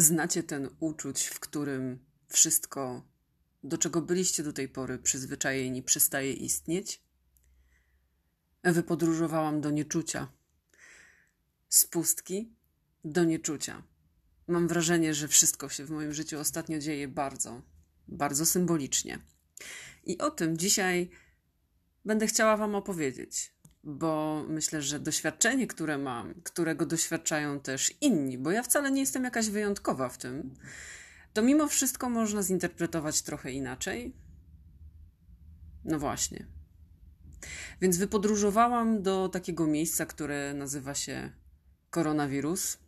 Znacie ten uczuć, w którym wszystko, do czego byliście do tej pory przyzwyczajeni, przestaje istnieć? Wypodróżowałam do nieczucia. Z pustki do nieczucia. Mam wrażenie, że wszystko się w moim życiu ostatnio dzieje bardzo, bardzo symbolicznie. I o tym dzisiaj będę chciała Wam opowiedzieć bo myślę, że doświadczenie, które mam, którego doświadczają też inni, bo ja wcale nie jestem jakaś wyjątkowa w tym, to mimo wszystko można zinterpretować trochę inaczej. No właśnie. Więc wypodróżowałam do takiego miejsca, które nazywa się koronawirus,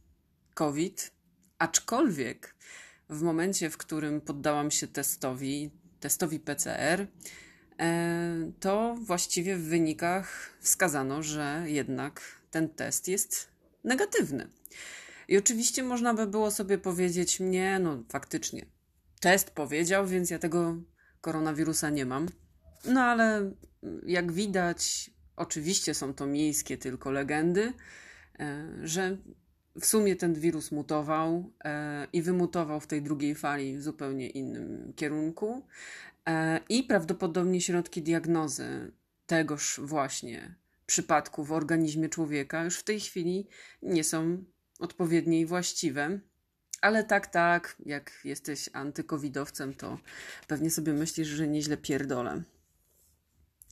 COVID, aczkolwiek w momencie, w którym poddałam się testowi, testowi PCR, to właściwie w wynikach wskazano, że jednak ten test jest negatywny. I oczywiście można by było sobie powiedzieć, nie, no faktycznie, test powiedział, więc ja tego koronawirusa nie mam. No ale jak widać, oczywiście są to miejskie tylko legendy, e, że w sumie ten wirus mutował e, i wymutował w tej drugiej fali w zupełnie innym kierunku. E, i prawdopodobnie środki diagnozy tegoż właśnie przypadku w organizmie człowieka już w tej chwili nie są odpowiednie i właściwe. Ale tak, tak, jak jesteś antykowidowcem, to pewnie sobie myślisz, że nieźle pierdolę.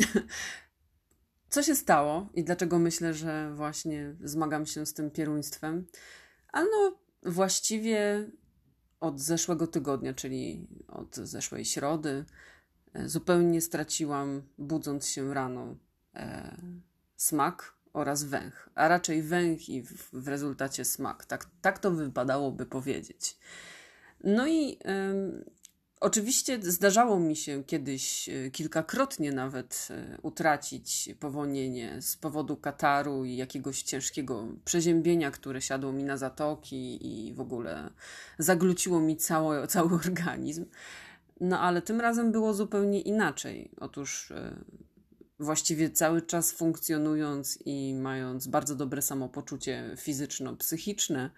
Co się stało i dlaczego myślę, że właśnie zmagam się z tym pieruństwem? Ano, właściwie od zeszłego tygodnia, czyli od zeszłej środy, e, zupełnie straciłam, budząc się rano, e, smak oraz węch, a raczej węch i w, w rezultacie smak. Tak, tak to wypadałoby powiedzieć. No i Oczywiście zdarzało mi się kiedyś e, kilkakrotnie nawet e, utracić powolnienie z powodu kataru i jakiegoś ciężkiego przeziębienia, które siadło mi na zatoki i w ogóle zagluciło mi cały, cały organizm. No ale tym razem było zupełnie inaczej. Otóż e, właściwie cały czas funkcjonując i mając bardzo dobre samopoczucie fizyczno-psychiczne,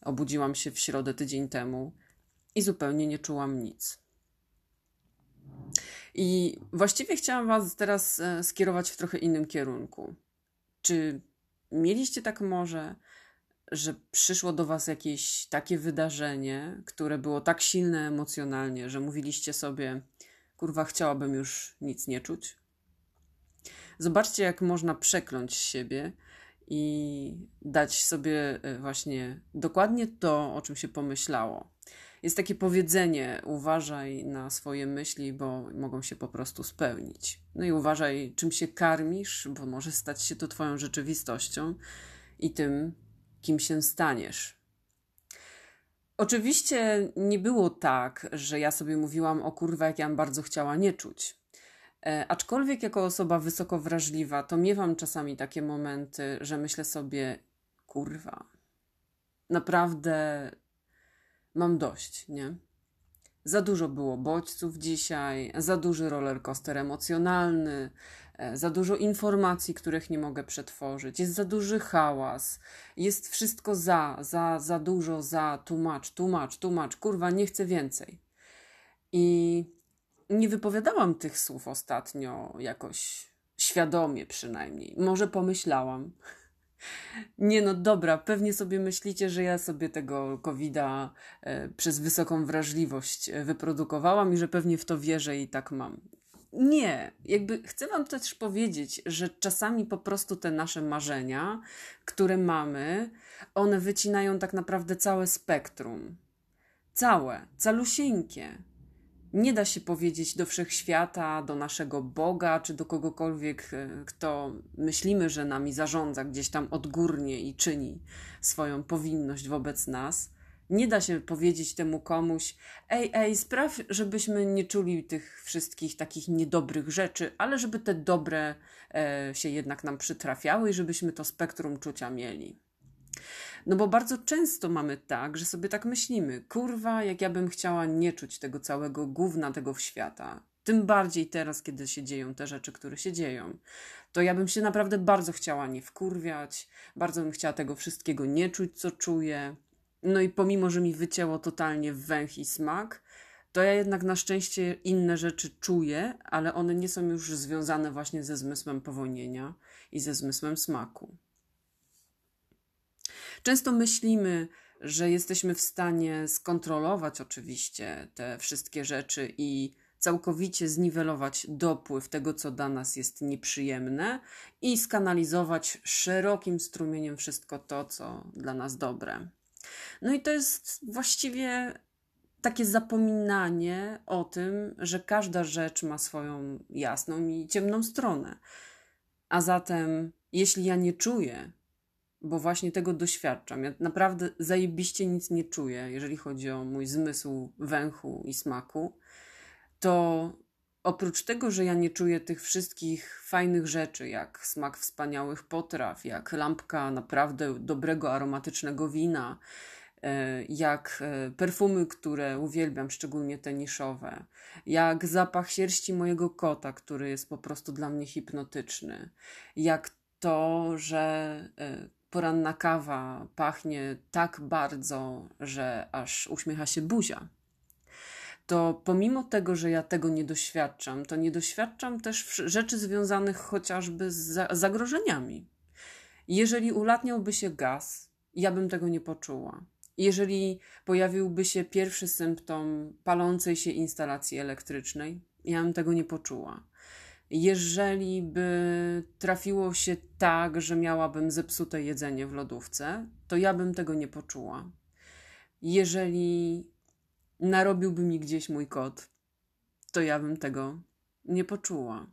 obudziłam się w środę tydzień temu i zupełnie nie czułam nic. I właściwie chciałam Was teraz e, skierować w trochę innym kierunku. Czy mieliście tak może, że przyszło do Was jakieś takie wydarzenie, które było tak silne emocjonalnie, że mówiliście sobie, kurwa, chciałabym już nic nie czuć? Zobaczcie, jak można przekląć siebie i dać sobie e, właśnie dokładnie to, o czym się pomyślało. Jest takie powiedzenie: uważaj na swoje myśli, bo mogą się po prostu spełnić. No i uważaj, czym się karmisz, bo może stać się to Twoją rzeczywistością i tym, kim się staniesz. Oczywiście nie było tak, że ja sobie mówiłam o kurwa, jak ja bardzo chciała nie czuć. E, aczkolwiek jako osoba wysoko wrażliwa, to miewam czasami takie momenty, że myślę sobie, kurwa, naprawdę mam dość, nie? Za dużo było bodźców dzisiaj, za duży rollercoaster emocjonalny, e, za dużo informacji, których nie mogę przetworzyć, jest za duży hałas, jest wszystko za, za, za dużo, za, tłumacz, tłumacz, tłumacz, kurwa, nie chcę więcej. I nie wypowiadałam tych słów ostatnio jakoś świadomie przynajmniej. Może pomyślałam, nie no, dobra, pewnie sobie myślicie, że ja sobie tego COVID-a e, przez wysoką wrażliwość e, wyprodukowałam i że pewnie w to wierzę i tak mam. Nie, jakby chcę Wam też powiedzieć, że czasami po prostu te nasze marzenia, które mamy, one wycinają tak naprawdę całe spektrum. Całe, calusieńkie. Nie da się powiedzieć do wszechświata, do naszego Boga, czy do kogokolwiek, e, kto myślimy, że nami zarządza gdzieś tam odgórnie i czyni swoją powinność wobec nas. Nie da się powiedzieć temu komuś, ej, ej, spraw, żebyśmy nie czuli tych wszystkich takich niedobrych rzeczy, ale żeby te dobre e, się jednak nam przytrafiały i żebyśmy to spektrum czucia mieli. No bo bardzo często mamy tak, że sobie tak myślimy, kurwa, jak ja bym chciała nie czuć tego całego gówna tego świata. Tym bardziej teraz, kiedy się dzieją te rzeczy, które się dzieją. To ja bym się naprawdę bardzo chciała nie wkurwiać, bardzo bym chciała tego wszystkiego nie czuć, co czuję. No i pomimo, że mi wycięło totalnie węch i smak, to ja jednak na szczęście inne rzeczy czuję, ale one nie są już związane właśnie ze zmysłem powonienia i ze zmysłem smaku. Często myślimy, że jesteśmy w stanie skontrolować oczywiście te wszystkie rzeczy i całkowicie zniwelować dopływ tego, co dla nas jest nieprzyjemne i skanalizować szerokim strumieniem wszystko to, co dla nas dobre. No i to jest właściwie takie zapominanie o tym, że każda rzecz ma swoją jasną i ciemną stronę. A zatem, jeśli ja nie czuję, bo właśnie tego doświadczam, ja naprawdę zajebiście nic nie czuję, jeżeli chodzi o mój zmysł węchu i smaku, to oprócz tego, że ja nie czuję tych wszystkich fajnych rzeczy, jak smak wspaniałych potraw, jak lampka naprawdę dobrego, aromatycznego wina, e, jak e, perfumy, które uwielbiam, szczególnie te niszowe, jak zapach sierści mojego kota, który jest po prostu dla mnie hipnotyczny, jak to, że e, poranna kawa pachnie tak bardzo, że aż uśmiecha się buzia to pomimo tego, że ja tego nie doświadczam, to nie doświadczam też rzeczy związanych chociażby z zagrożeniami. Jeżeli ulatniałby się gaz, ja bym tego nie poczuła. Jeżeli pojawiłby się pierwszy symptom palącej się instalacji elektrycznej, ja bym tego nie poczuła. Jeżeli by trafiło się tak, że miałabym zepsute jedzenie w lodówce, to ja bym tego nie poczuła. Jeżeli narobiłby mi gdzieś mój kot, to ja bym tego nie poczuła.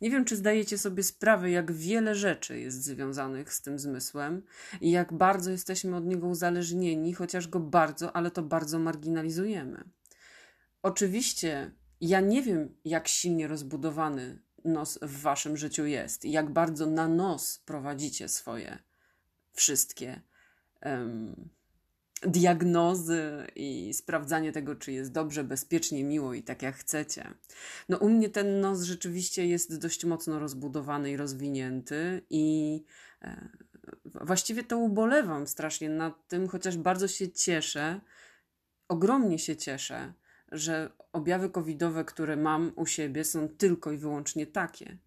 Nie wiem, czy zdajecie sobie sprawę, jak wiele rzeczy jest związanych z tym zmysłem i jak bardzo jesteśmy od niego uzależnieni, chociaż go bardzo, ale to bardzo marginalizujemy. Oczywiście, ja nie wiem, jak silnie rozbudowany nos w waszym życiu jest i jak bardzo na nos prowadzicie swoje wszystkie um, diagnozy i sprawdzanie tego, czy jest dobrze, bezpiecznie, miło i tak jak chcecie. No u mnie ten nos rzeczywiście jest dość mocno rozbudowany i rozwinięty i e, właściwie to ubolewam strasznie nad tym, chociaż bardzo się cieszę, ogromnie się cieszę, że objawy covidowe, które mam u siebie są tylko i wyłącznie takie,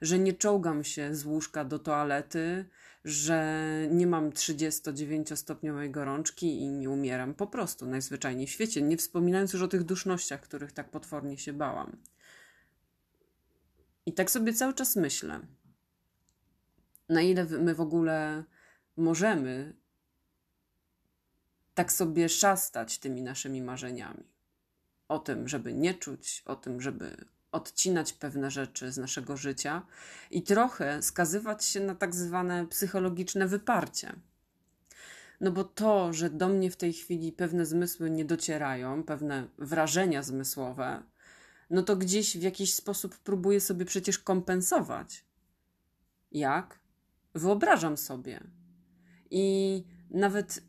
że nie czołgam się z łóżka do toalety, że nie mam 39-stopniowej gorączki i nie umieram po prostu najzwyczajniej w świecie, nie wspominając już o tych dusznościach, których tak potwornie się bałam. I tak sobie cały czas myślę, na ile my w ogóle możemy tak sobie szastać tymi naszymi marzeniami. O tym, żeby nie czuć, o tym, żeby odcinać pewne rzeczy z naszego życia i trochę skazywać się na tak zwane psychologiczne wyparcie. No bo to, że do mnie w tej chwili pewne zmysły nie docierają, pewne wrażenia zmysłowe, no to gdzieś w jakiś sposób próbuję sobie przecież kompensować. Jak? Wyobrażam sobie. I nawet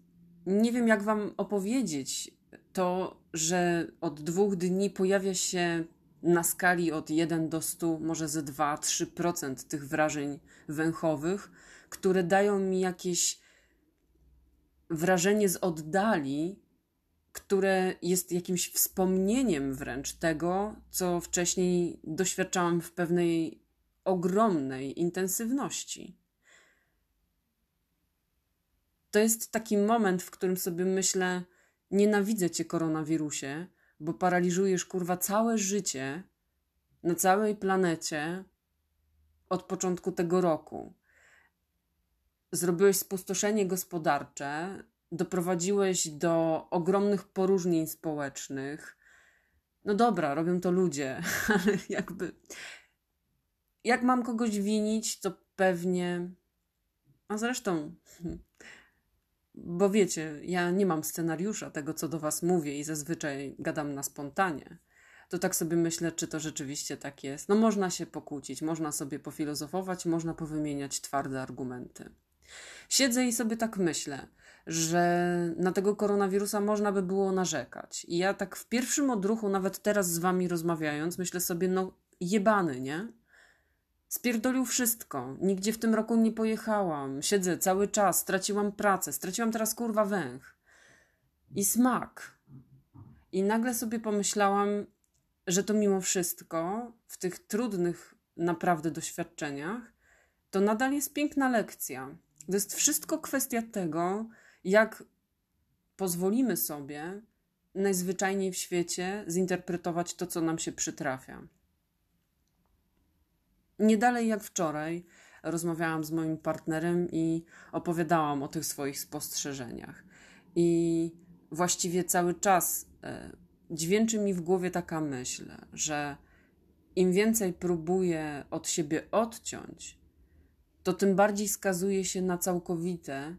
nie wiem, jak Wam opowiedzieć to, że od dwóch dni pojawia się na skali od 1 do 100, może ze 2-3% tych wrażeń węchowych, które dają mi jakieś wrażenie z oddali, które jest jakimś wspomnieniem wręcz tego, co wcześniej doświadczałam w pewnej ogromnej intensywności. To jest taki moment, w którym sobie myślę: Nienawidzę cię, koronawirusie, bo paraliżujesz kurwa całe życie na całej planecie od początku tego roku. Zrobiłeś spustoszenie gospodarcze, doprowadziłeś do ogromnych poróżnień społecznych. No dobra, robią to ludzie, ale jakby. Jak mam kogoś winić, to pewnie. A zresztą, bo wiecie, ja nie mam scenariusza tego, co do Was mówię i zazwyczaj gadam na spontanie. To tak sobie myślę, czy to rzeczywiście tak jest. No, można się pokłócić, można sobie pofilozofować, można powymieniać twarde argumenty. Siedzę i sobie tak myślę, że na tego koronawirusa można by było narzekać. I ja tak w pierwszym odruchu, nawet teraz z Wami rozmawiając, myślę sobie, no jebany, nie? Spierdolił wszystko. Nigdzie w tym roku nie pojechałam. Siedzę cały czas, straciłam pracę, straciłam teraz kurwa węch. i smak. I nagle sobie pomyślałam, że to mimo wszystko w tych trudnych naprawdę doświadczeniach to nadal jest piękna lekcja. To jest wszystko kwestia tego, jak pozwolimy sobie najzwyczajniej w świecie zinterpretować to, co nam się przytrafia. Nie dalej jak wczoraj rozmawiałam z moim partnerem i opowiadałam o tych swoich spostrzeżeniach. I właściwie cały czas e, dźwięczy mi w głowie taka myśl, że im więcej próbuję od siebie odciąć, to tym bardziej skazuje się na całkowite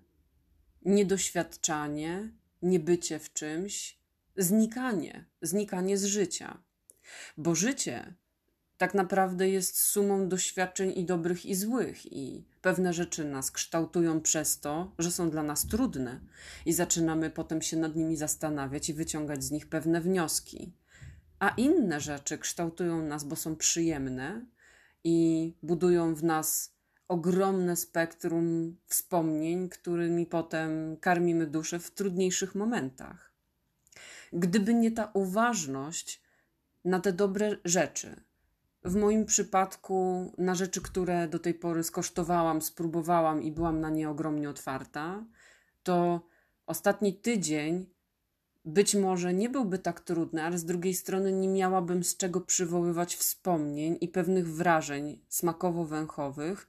niedoświadczanie, niebycie w czymś, znikanie, znikanie z życia. Bo życie tak naprawdę jest sumą doświadczeń i dobrych, i złych, i pewne rzeczy nas kształtują przez to, że są dla nas trudne, i zaczynamy potem się nad nimi zastanawiać i wyciągać z nich pewne wnioski. A inne rzeczy kształtują nas, bo są przyjemne i budują w nas ogromne spektrum wspomnień, którymi potem karmimy duszę w trudniejszych momentach. Gdyby nie ta uważność na te dobre rzeczy, w moim przypadku na rzeczy, które do tej pory skosztowałam, spróbowałam i byłam na nie ogromnie otwarta, to ostatni tydzień być może nie byłby tak trudny, ale z drugiej strony nie miałabym z czego przywoływać wspomnień i pewnych wrażeń smakowo-węchowych,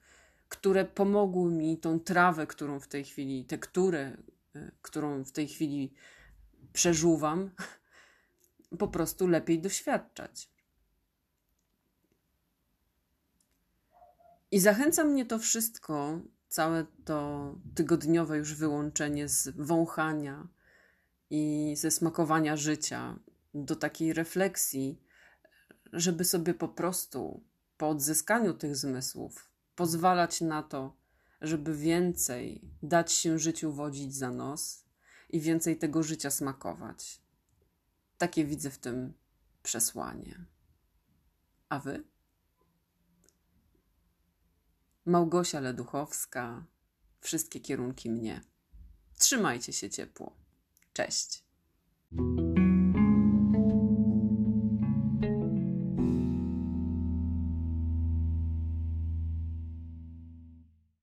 które pomogły mi tą trawę, którą w tej chwili, tekturę, y, którą w tej chwili przeżuwam, po prostu lepiej doświadczać. I zachęca mnie to wszystko, całe to tygodniowe już wyłączenie z wąchania i ze smakowania życia do takiej refleksji, żeby sobie po prostu po odzyskaniu tych zmysłów pozwalać na to, żeby więcej dać się życiu wodzić za nos i więcej tego życia smakować. Takie widzę w tym przesłanie. A wy? Małgosia Leduchowska, wszystkie kierunki mnie. Trzymajcie się ciepło. Cześć.